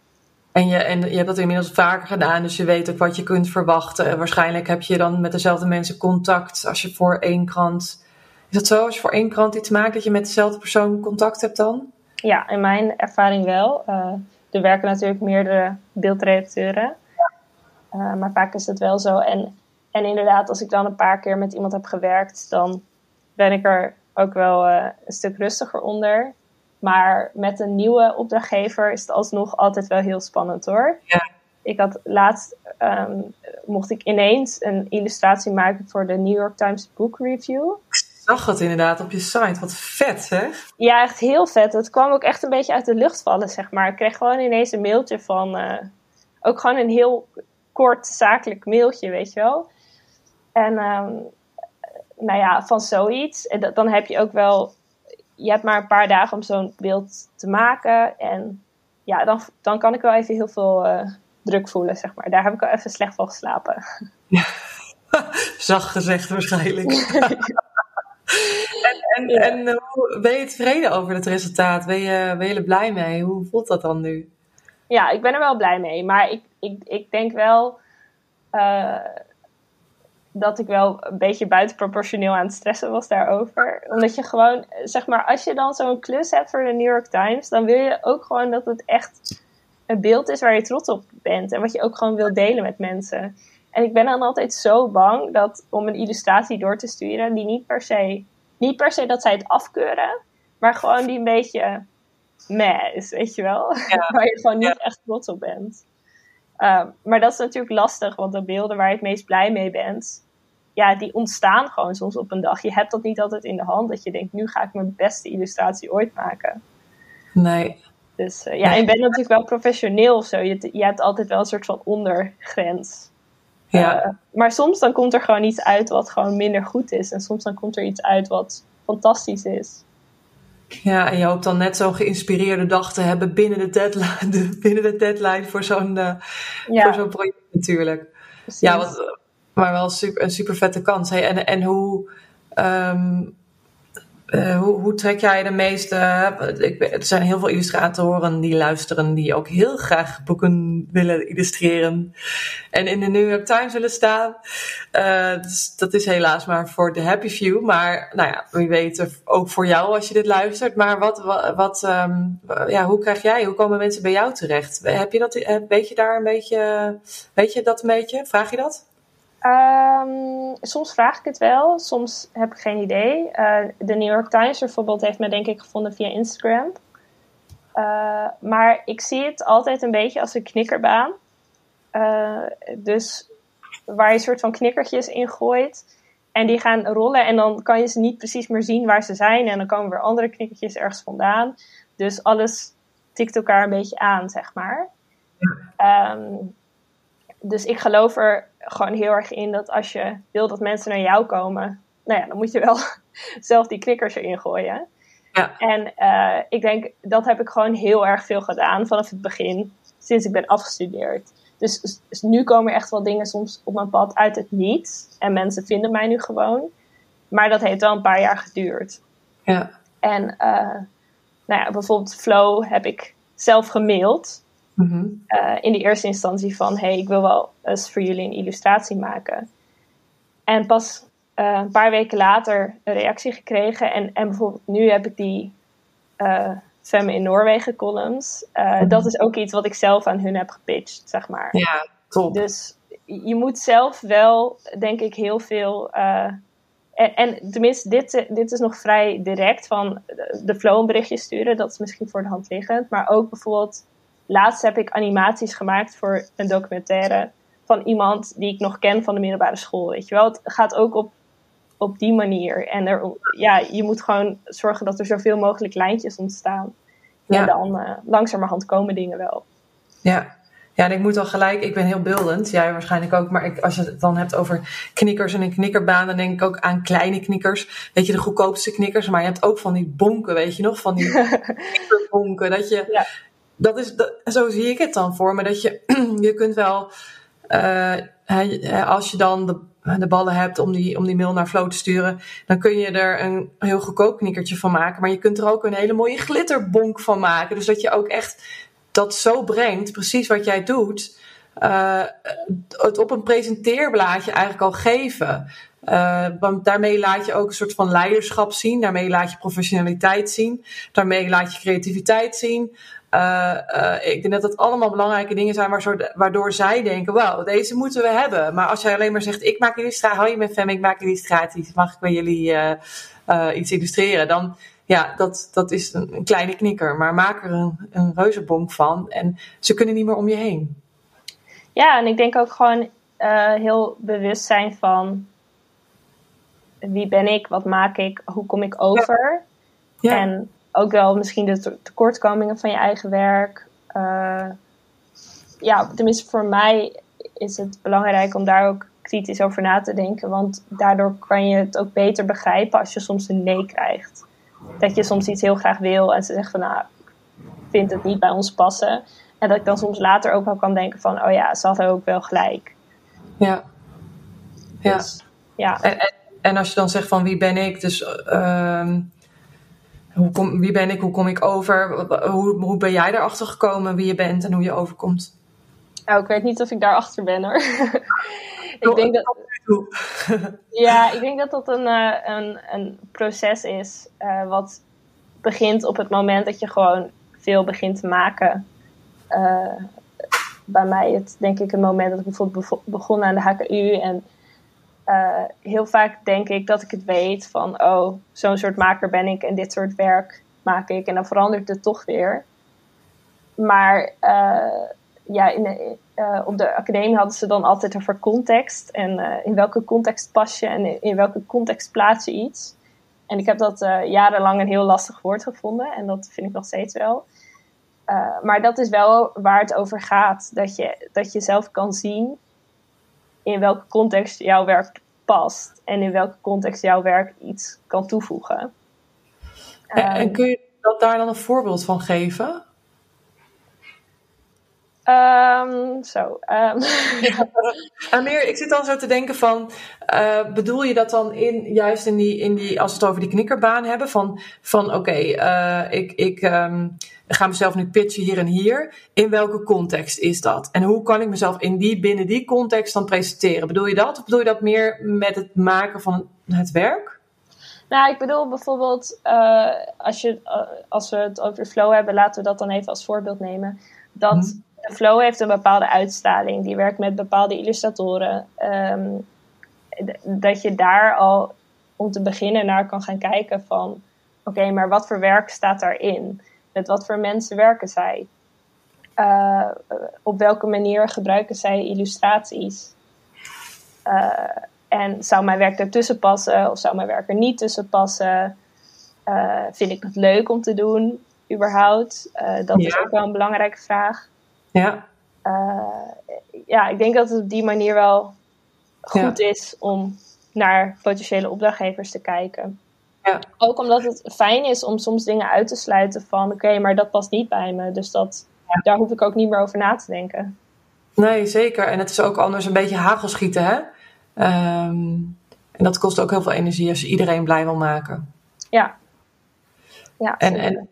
En je, en je hebt dat inmiddels vaker gedaan, dus je weet ook wat je kunt verwachten. En waarschijnlijk heb je dan met dezelfde mensen contact als je voor één krant. Is dat zo? Als je voor één krant iets maakt, dat je met dezelfde persoon contact hebt dan? Ja, in mijn ervaring wel. Uh, er werken natuurlijk meerdere beeldredacteuren. Uh, maar vaak is het wel zo. En, en inderdaad, als ik dan een paar keer met iemand heb gewerkt, dan ben ik er ook wel uh, een stuk rustiger onder. Maar met een nieuwe opdrachtgever is het alsnog altijd wel heel spannend hoor. Ja. Ik had laatst, um, mocht ik ineens een illustratie maken voor de New York Times Book Review. Ik zag het inderdaad op je site. Wat vet hè? Ja, echt heel vet. Het kwam ook echt een beetje uit de lucht vallen, zeg maar. Ik kreeg gewoon ineens een mailtje van, uh, ook gewoon een heel kort zakelijk mailtje, weet je wel. En um, nou ja, van zoiets. En dan heb je ook wel je hebt maar een paar dagen om zo'n beeld te maken. En ja, dan, dan kan ik wel even heel veel uh, druk voelen, zeg maar. Daar heb ik al even slecht van geslapen. Ja. Zacht gezegd waarschijnlijk. en en, ja. en uh, ben je tevreden over het resultaat? Ben je, ben je er blij mee? Hoe voelt dat dan nu? Ja, ik ben er wel blij mee. Maar ik, ik, ik denk wel... Uh, dat ik wel een beetje buitenproportioneel aan het stressen was daarover. Omdat je gewoon, zeg maar, als je dan zo'n klus hebt voor de New York Times, dan wil je ook gewoon dat het echt een beeld is waar je trots op bent. En wat je ook gewoon wil delen met mensen. En ik ben dan altijd zo bang dat om een illustratie door te sturen, die niet per se, niet per se dat zij het afkeuren, maar gewoon die een beetje meh is, weet je wel. Ja. waar je gewoon niet ja. echt trots op bent. Um, maar dat is natuurlijk lastig, want de beelden waar je het meest blij mee bent, ja, die ontstaan gewoon soms op een dag. Je hebt dat niet altijd in de hand, dat je denkt, nu ga ik mijn beste illustratie ooit maken. Nee. Dus uh, ja, en je bent natuurlijk wel professioneel of zo. Je, je hebt altijd wel een soort van ondergrens. Ja. Uh, maar soms dan komt er gewoon iets uit wat gewoon minder goed is. En soms dan komt er iets uit wat fantastisch is. Ja, en je hoopt dan net zo'n geïnspireerde dag te hebben binnen de deadline, de, binnen de deadline voor zo'n uh, ja. voor zo'n project natuurlijk. Precies. Ja, wat, maar wel super, een super vette kans. En, en hoe, um, uh, hoe, hoe, trek jij de meeste. Ik, er zijn heel veel illustratoren die luisteren, die ook heel graag boeken willen illustreren. En in de New York Times willen staan. Uh, dus dat is helaas maar voor de happy few. Maar nou ja, wie weet, ook voor jou als je dit luistert. Maar wat, wat, um, ja, hoe krijg jij, hoe komen mensen bij jou terecht? Heb je dat, weet je daar een beetje, weet je dat een beetje? Vraag je dat? Um, soms vraag ik het wel, soms heb ik geen idee. Uh, de New York Times bijvoorbeeld heeft me denk ik gevonden via Instagram. Uh, maar ik zie het altijd een beetje als een knikkerbaan. Uh, dus waar je een soort van knikkertjes in gooit. En die gaan rollen en dan kan je ze niet precies meer zien waar ze zijn. En dan komen weer andere knikkertjes ergens vandaan. Dus alles tikt elkaar een beetje aan, zeg maar. Um, dus ik geloof er gewoon heel erg in dat als je wil dat mensen naar jou komen, nou ja, dan moet je wel zelf die knikkers erin gooien. Ja. En uh, ik denk, dat heb ik gewoon heel erg veel gedaan vanaf het begin, sinds ik ben afgestudeerd. Dus, dus, nu komen er echt wel dingen soms op mijn pad uit het niets. En mensen vinden mij nu gewoon. Maar dat heeft wel een paar jaar geduurd. Ja. En uh, nou ja, bijvoorbeeld Flow heb ik zelf gemaild. Mm in de eerste instantie van, hey, ik wil wel eens voor jullie een illustratie maken. En pas uh, een paar weken later een reactie gekregen. En, en bijvoorbeeld nu heb ik die uh, Femme in Noorwegen columns. Uh, Dat is ook iets wat ik zelf aan hun heb gepitcht, zeg maar. Ja, top. Dus je moet zelf wel, denk ik, heel veel... En, en, tenminste, dit, dit is nog vrij direct van de flow een berichtje sturen. Dat is misschien voor de hand liggend. Maar ook bijvoorbeeld, laatst heb ik animaties gemaakt voor een documentaire van iemand die ik nog ken van de middelbare school. Weet je wel, het gaat ook op op die manier. En er, ja, je moet gewoon zorgen dat er zoveel mogelijk lijntjes ontstaan. Ja. En dan uh, langzamerhand komen dingen wel. Ja. Ja, en ik moet al gelijk, ik ben heel beeldend, jij waarschijnlijk ook, maar ik, als je het dan hebt over knikkers en een knikkerbaan, dan denk ik ook aan kleine knikkers. Weet je, de goedkoopste knikkers, maar je hebt ook van die bonken, weet je nog, van die knikkerbonken. Dat je, ja. Dat is, dat, zo zie ik het dan voor me, dat je, je kunt wel, uh, als je dan de de ballen hebt om die, om die mail naar Flow te sturen, dan kun je er een heel goedkoop knikkertje van maken. Maar je kunt er ook een hele mooie glitterbonk van maken. Dus dat je ook echt dat zo brengt, precies wat jij doet, uh, het op een presenteerblaadje eigenlijk al geven. Uh, want daarmee laat je ook een soort van leiderschap zien. Daarmee laat je professionaliteit zien. Daarmee laat je creativiteit zien. Uh, ik denk dat dat allemaal belangrijke dingen zijn waardoor zij denken: wauw, deze moeten we hebben. Maar als jij alleen maar zegt: ik maak illustraties, hou je met Fem, ik maak illustraties, mag ik bij jullie uh, iets illustreren? Dan, ja, dat, dat is een, een, kleine knikker. Maar maak er een, een reuzenbonk van en ze kunnen niet meer om je heen. Ja, en ik denk ook gewoon heel bewust zijn van wie ben ik, wat maak ik, hoe kom ik over. Ja. Ja. En ook wel misschien de tekortkomingen van je eigen werk. Uh, ja, tenminste voor mij is het belangrijk om daar ook kritisch over na te denken. Want daardoor kan je het ook beter begrijpen als je soms een nee krijgt. Dat je soms iets heel graag wil en ze zegt van nou, ik vind het niet bij ons passen. En dat ik dan soms later ook wel kan denken van, oh ja, ze hadden ook wel gelijk. Ja. Ja. Dus, ja. En, en, en, als je dan zegt van wie ben ik, dus uh, hoe kom, wie ben ik? Hoe kom ik over? Hoe, hoe ben jij erachter gekomen wie je bent en hoe je overkomt? Nou, ik weet niet of ik daarachter ben hoor. ik denk dat, ja, ik denk dat dat een, uh, een, een proces is uh, wat begint op het moment dat je gewoon veel begint te maken. Uh, bij mij het denk ik een moment dat ik bijvoorbeeld begon aan de HKU en uh, heel vaak denk ik dat ik het weet van, oh, zo'n soort maker ben ik en dit soort werk maak ik. En dan verandert het toch weer. Maar uh, ja, in de, uh, op de academie hadden ze dan altijd over context. En in welke context pas je en in, welke context plaats je iets. En ik heb dat jarenlang een heel lastig woord gevonden. En dat vind ik nog steeds wel. maar dat is wel waar het over gaat. Dat je, dat je zelf kan zien in welke context jouw werk past en in welke context jouw werk iets kan toevoegen. En, en ehm, kun je dat daar dan een voorbeeld van geven? Um, zo. Um. Amir, ik zit dan zo te denken van, uh, bedoel je dat dan in, juist in die, in die, als we het over die knikkerbaan hebben, van, van oké, okay, uh, ik, ik um, ga mezelf nu pitchen hier en hier. In welke context is dat? En hoe kan ik mezelf in die, binnen die context dan presenteren? Bedoel je dat? Of bedoel je dat meer met het maken van het werk? Nou, ik bedoel bijvoorbeeld, uh, als, je, als we het over flow hebben, laten we dat dan even als voorbeeld nemen. Dat. Flow heeft een bepaalde uitstraling. Die werkt met bepaalde illustratoren. Ehm, dat je daar al om te beginnen naar kan gaan kijken van... Oké, maar wat voor werk staat daarin? Met wat voor mensen werken zij? Uh, op welke manier gebruiken zij illustraties? Uh, en zou mijn werk ertussen passen of zou mijn werk er niet tussen passen? Uh, vind ik het leuk om te doen, überhaupt? dat is ook wel een belangrijke vraag. Ja. Uh, ja, ik denk dat het op die manier wel goed is om naar potentiële opdrachtgevers te kijken. Ja. Ook omdat het fijn is om soms dingen uit te sluiten van oké, maar dat past niet bij me. Dus dat, daar hoef ik ook niet meer over na te denken. Nee, zeker. En het is ook anders een beetje hagelschieten, hè? Ehm, en dat kost ook heel veel energie als je iedereen blij wil maken. Ja. ja en, en,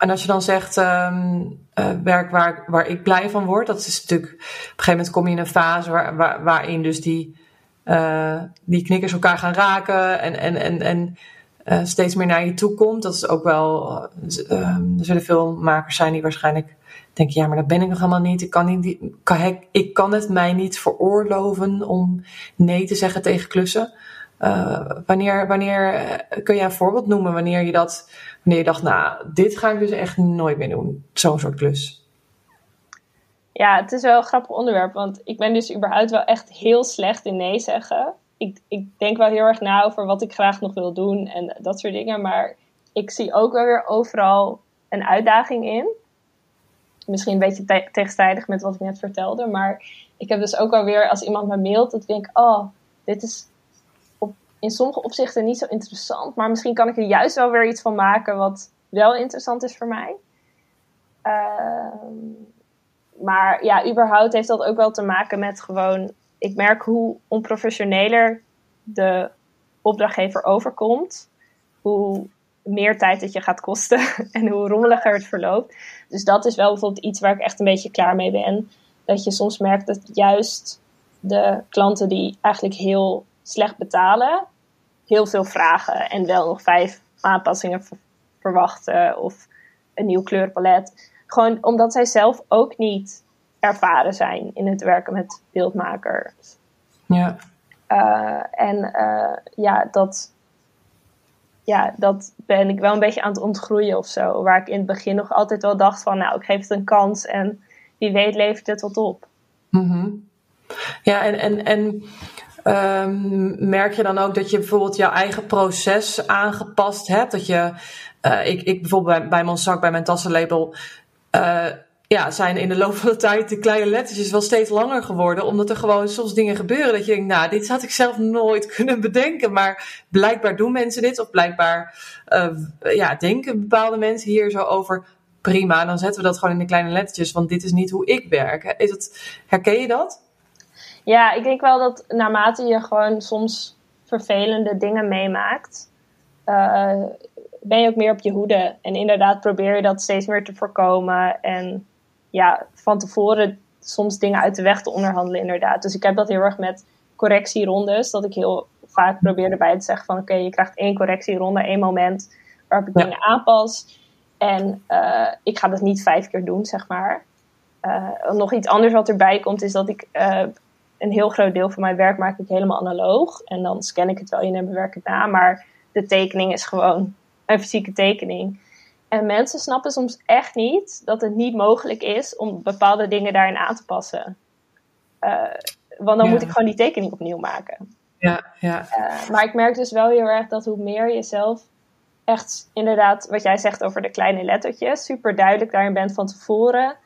en als je dan zegt ehm, eh, werk waar, waar ik blij van word, dat is natuurlijk. Op een gegeven moment kom je in een fase waar, waar, waarin dus die, uh, die knikkers elkaar gaan raken en, en, en, en uh, steeds meer naar je toe komt. Dat is ook wel. Ehm, er zullen veel makers zijn die waarschijnlijk denk ja, maar dat ben ik nog helemaal niet. Ik kan, niet, kan, ik kan het mij niet veroorloven om nee te zeggen tegen klussen. Uh, wanneer, wanneer eh, kun je een voorbeeld noemen wanneer je dat, wanneer je dacht, nou, dit ga ik dus echt nooit meer doen, zo'n soort klus? Ja, het is wel een grappig onderwerp, want ik ben dus überhaupt wel echt heel slecht in nee zeggen. Ik, ik denk wel heel erg na over wat ik graag nog wil doen en dat soort dingen, maar ik zie ook wel weer overal een uitdaging in misschien een beetje te tegenstrijdig met wat ik net vertelde. Maar ik heb dus ook alweer, als iemand me mailt, dat ik denk, oh, dit is in sommige opzichten niet zo interessant. Maar misschien kan ik er juist wel weer iets van maken wat wel interessant is voor mij. Ehm, maar ja, überhaupt heeft dat ook wel te maken met gewoon, ik merk hoe onprofessioneler de opdrachtgever overkomt. Hoe meer tijd dat je gaat kosten en hoe rommeliger het verloopt. Dus dat is wel bijvoorbeeld iets waar ik echt een beetje klaar mee ben. Dat je soms merkt dat juist de klanten die eigenlijk heel slecht betalen, heel veel vragen en wel nog vijf aanpassingen verwachten of een nieuw kleurpalet. Gewoon omdat zij zelf ook niet ervaren zijn in het werken met beeldmakers. Ja. Uh, en uh, ja, dat, ja, dat ben ik wel een beetje aan het ontgroeien of zo. Waar ik in het begin nog altijd wel dacht van, nou, ik geef het een kans en wie weet levert het wat op. Mm Ja, en, en, en um, merk je dan ook dat je bijvoorbeeld jouw eigen proces aangepast hebt? Dat je, uh, ik, ik bijvoorbeeld bij, bij bij mijn tassenlabel, uh, ja, zijn in de loop van de tijd de kleine lettertjes wel steeds langer geworden. Omdat er gewoon soms dingen gebeuren dat je denkt, nou, dit had ik zelf nooit kunnen bedenken. Maar blijkbaar doen mensen dit. Of blijkbaar uh, ja, denken bepaalde mensen hier zo over. Prima, dan zetten we dat gewoon in de kleine lettertjes. Want dit is niet hoe ik werk. Is het, herken je dat? Ja, ik denk wel dat naarmate je gewoon soms vervelende dingen meemaakt. Uh, ben je ook meer op je hoede. En inderdaad probeer je dat steeds meer te voorkomen. En ja, van tevoren soms dingen uit de weg te onderhandelen, inderdaad. Dus ik heb dat heel erg met correctierondes. Dat ik heel vaak probeer erbij te zeggen van oké, je krijgt één correctieronde, één moment waarop ik dingen aanpas. En uh, ik ga dat niet vijf keer doen, zeg maar. Uh, nog iets anders wat erbij komt, is dat ik uh, een heel groot deel van mijn werk maak ik helemaal analoog. En dan scan ik het wel in en bewerk het na. Maar de tekening is gewoon een fysieke tekening. En mensen snappen soms echt niet dat het niet mogelijk is om bepaalde dingen daarin aan te passen. Uh, want dan moet ik gewoon die tekening opnieuw maken. Ja, ja. Uh, maar ik merk dus wel heel erg dat hoe meer je zelf echt inderdaad, wat jij zegt over de kleine lettertjes, super duidelijk daarin bent van tevoren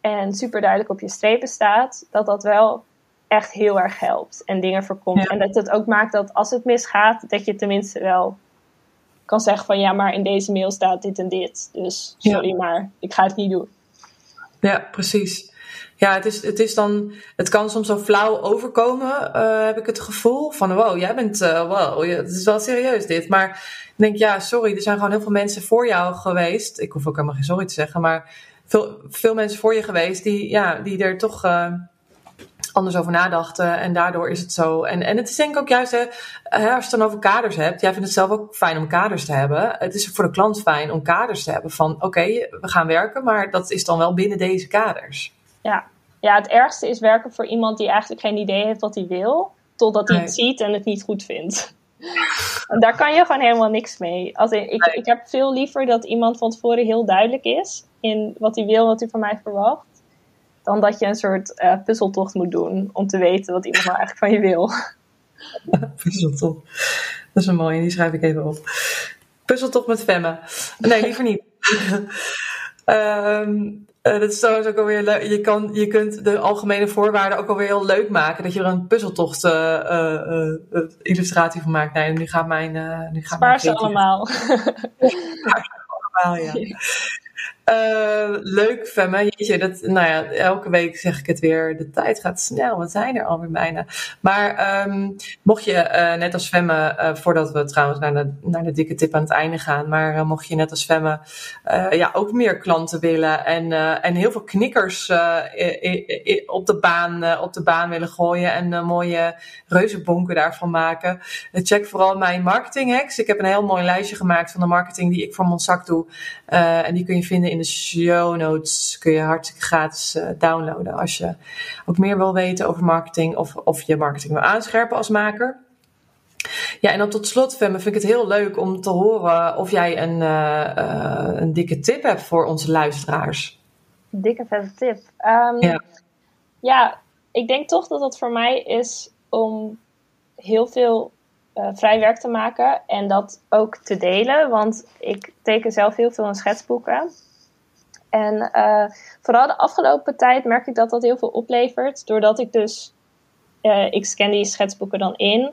en super duidelijk op je strepen staat, dat dat wel echt heel erg helpt en dingen voorkomt. En dat het ook maakt dat als het misgaat, dat je tenminste wel kan zeggen van ja, maar in deze mail staat dit en dit. Dus sorry, maar ik ga het niet doen. Ja, precies. Ja, het is, het is dan, het kan soms zo flauw overkomen, uh, heb ik het gevoel. Van wow, jij bent, uh, wow, het is wel serieus dit. Maar ik denk, ja, sorry, er zijn gewoon heel veel mensen voor jou geweest. Ik hoef ook helemaal geen sorry te zeggen, maar veel, veel mensen voor je geweest die, ja, die er toch uh, anders over nadachten. En daardoor is het zo. En, en het is denk ik ook juist, hè, als je het dan over kaders hebt. Jij vindt het zelf ook fijn om kaders te hebben. Het is voor de klant fijn om kaders te hebben. Van oké, we gaan werken, maar dat is dan wel binnen deze kaders. Ja. ja, het ergste is werken voor iemand die eigenlijk geen idee heeft wat hij wil. Totdat hij het ziet en het niet goed vindt. En daar kan je gewoon helemaal niks mee. Als ik, ik, ik heb veel liever dat iemand van tevoren heel duidelijk is in wat hij wil, wat hij van mij verwacht dan dat je een soort uh, puzzeltocht moet doen om te weten wat iemand nou eigenlijk van je wil. puzzeltocht. Dat is een mooie, die schrijf ik even op. Puzzeltocht met Femme. Nee, liever niet. um, Uh, dat is trouwens ook alweer leuk. Je, kan, je kunt de algemene voorwaarden ook alweer heel leuk maken. Dat je er een puzzeltocht uh, illustratie van maakt. Nee, nu gaat mijn... nu gaat Spaar ze allemaal. Spaar ze allemaal, ja. Uh, leuk, Femme. Dat, nou ja, elke week zeg ik het weer. De tijd gaat snel. We zijn er alweer bijna. Maar um, mocht je, uh, net als Femme, uh, voordat we trouwens naar de, naar de dikke tip aan het einde gaan. Maar mocht je net als Femme ja, ook meer klanten willen. En, en heel veel knikkers op, de baan, op de baan willen gooien. En mooie reuzenbonken daarvan maken. check vooral mijn marketing hacks. Ik heb een heel mooi lijstje gemaakt van de marketing die ik voor zak doe. en die kun je vinden in in de show notes kun je hartstikke gratis uh, downloaden als je ook meer wil weten over marketing of, of je marketing wil aanscherpen als maker. Ja, en dan tot slot, Femme, vind ik het heel leuk om te horen of jij een, uh, uh, een dikke tip hebt voor onze luisteraars. Dikke vette tip. Um, ja. ja, ik denk toch dat het voor mij is om heel veel uh, vrij werk te maken en dat ook te delen. Want ik teken zelf heel veel in schetsboeken. En uh, vooral de afgelopen tijd merk ik dat dat heel veel oplevert. Doordat ik dus, uh, ik scan die schetsboeken dan in.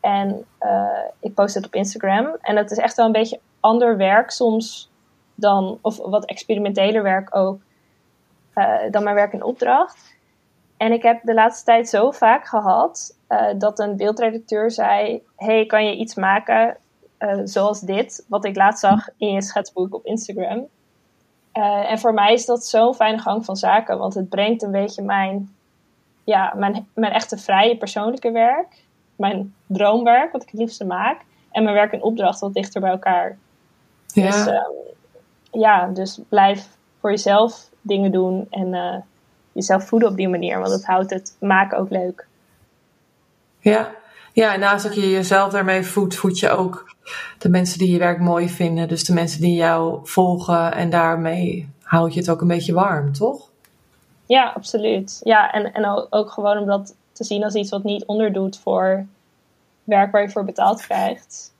En uh, ik post het op Instagram. En het is echt wel een beetje ander werk soms dan, of wat experimenteler werk ook, dan mijn werk in opdracht. En ik heb de laatste tijd zo vaak gehad dat een beeldredacteur zei: Hey, kan je iets maken zoals dit, wat ik laatst zag in je schetsboek op Instagram? Uh, en voor mij is dat zo'n fijne gang van zaken, want het brengt een beetje mijn, ja, mijn, mijn echte vrije persoonlijke werk, mijn droomwerk, wat ik het liefste maak, en mijn werk en opdracht wat dichter bij elkaar. Ja. Dus, ja, dus blijf voor jezelf dingen doen en uh, jezelf voeden op die manier, want dat houdt het maken ook leuk. Ja, ja en naast dat je jezelf daarmee voedt, voed je ook de mensen die je werk mooi vinden. Dus de mensen die jou volgen en daarmee houd je het ook een beetje warm, toch? Ja, absoluut. Ja, en, en ook gewoon om dat te zien als iets wat niet onderdoet voor werk waar je voor betaald krijgt.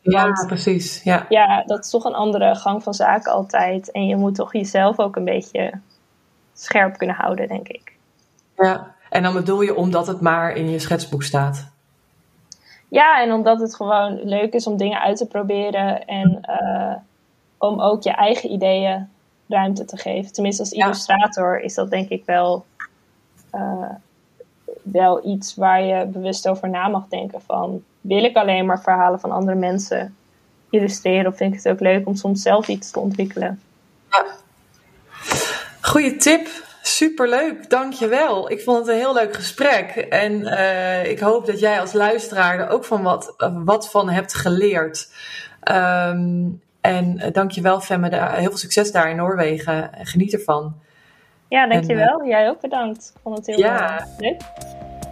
Ja, precies. Ja. ja, dat is toch een andere gang van zaken altijd. En je moet toch jezelf ook een beetje scherp kunnen houden, denk ik. Ja, en dan bedoel je omdat het maar in je schetsboek staat. Ja, en omdat het gewoon leuk is om dingen uit te proberen en uh, om ook je eigen ideeën ruimte te geven. Tenminste, als illustrator is dat denk ik wel, uh, wel iets waar je bewust over na mag denken. Van wil ik alleen maar verhalen van andere mensen illustreren of vind ik het ook leuk om soms zelf iets te ontwikkelen? Ja. Goeie tip. Superleuk, dankjewel. Ik vond het een heel leuk gesprek. En uh, ik hoop dat jij als luisteraar er ook van wat, wat van hebt geleerd. Um, en uh, dankjewel Femme, heel veel succes daar in Noorwegen. Geniet ervan. Ja, dankjewel. En, uh, jij ook bedankt. Ik vond het heel ja, leuk.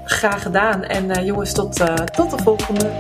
Graag gedaan. En jongens, tot, tot de volgende.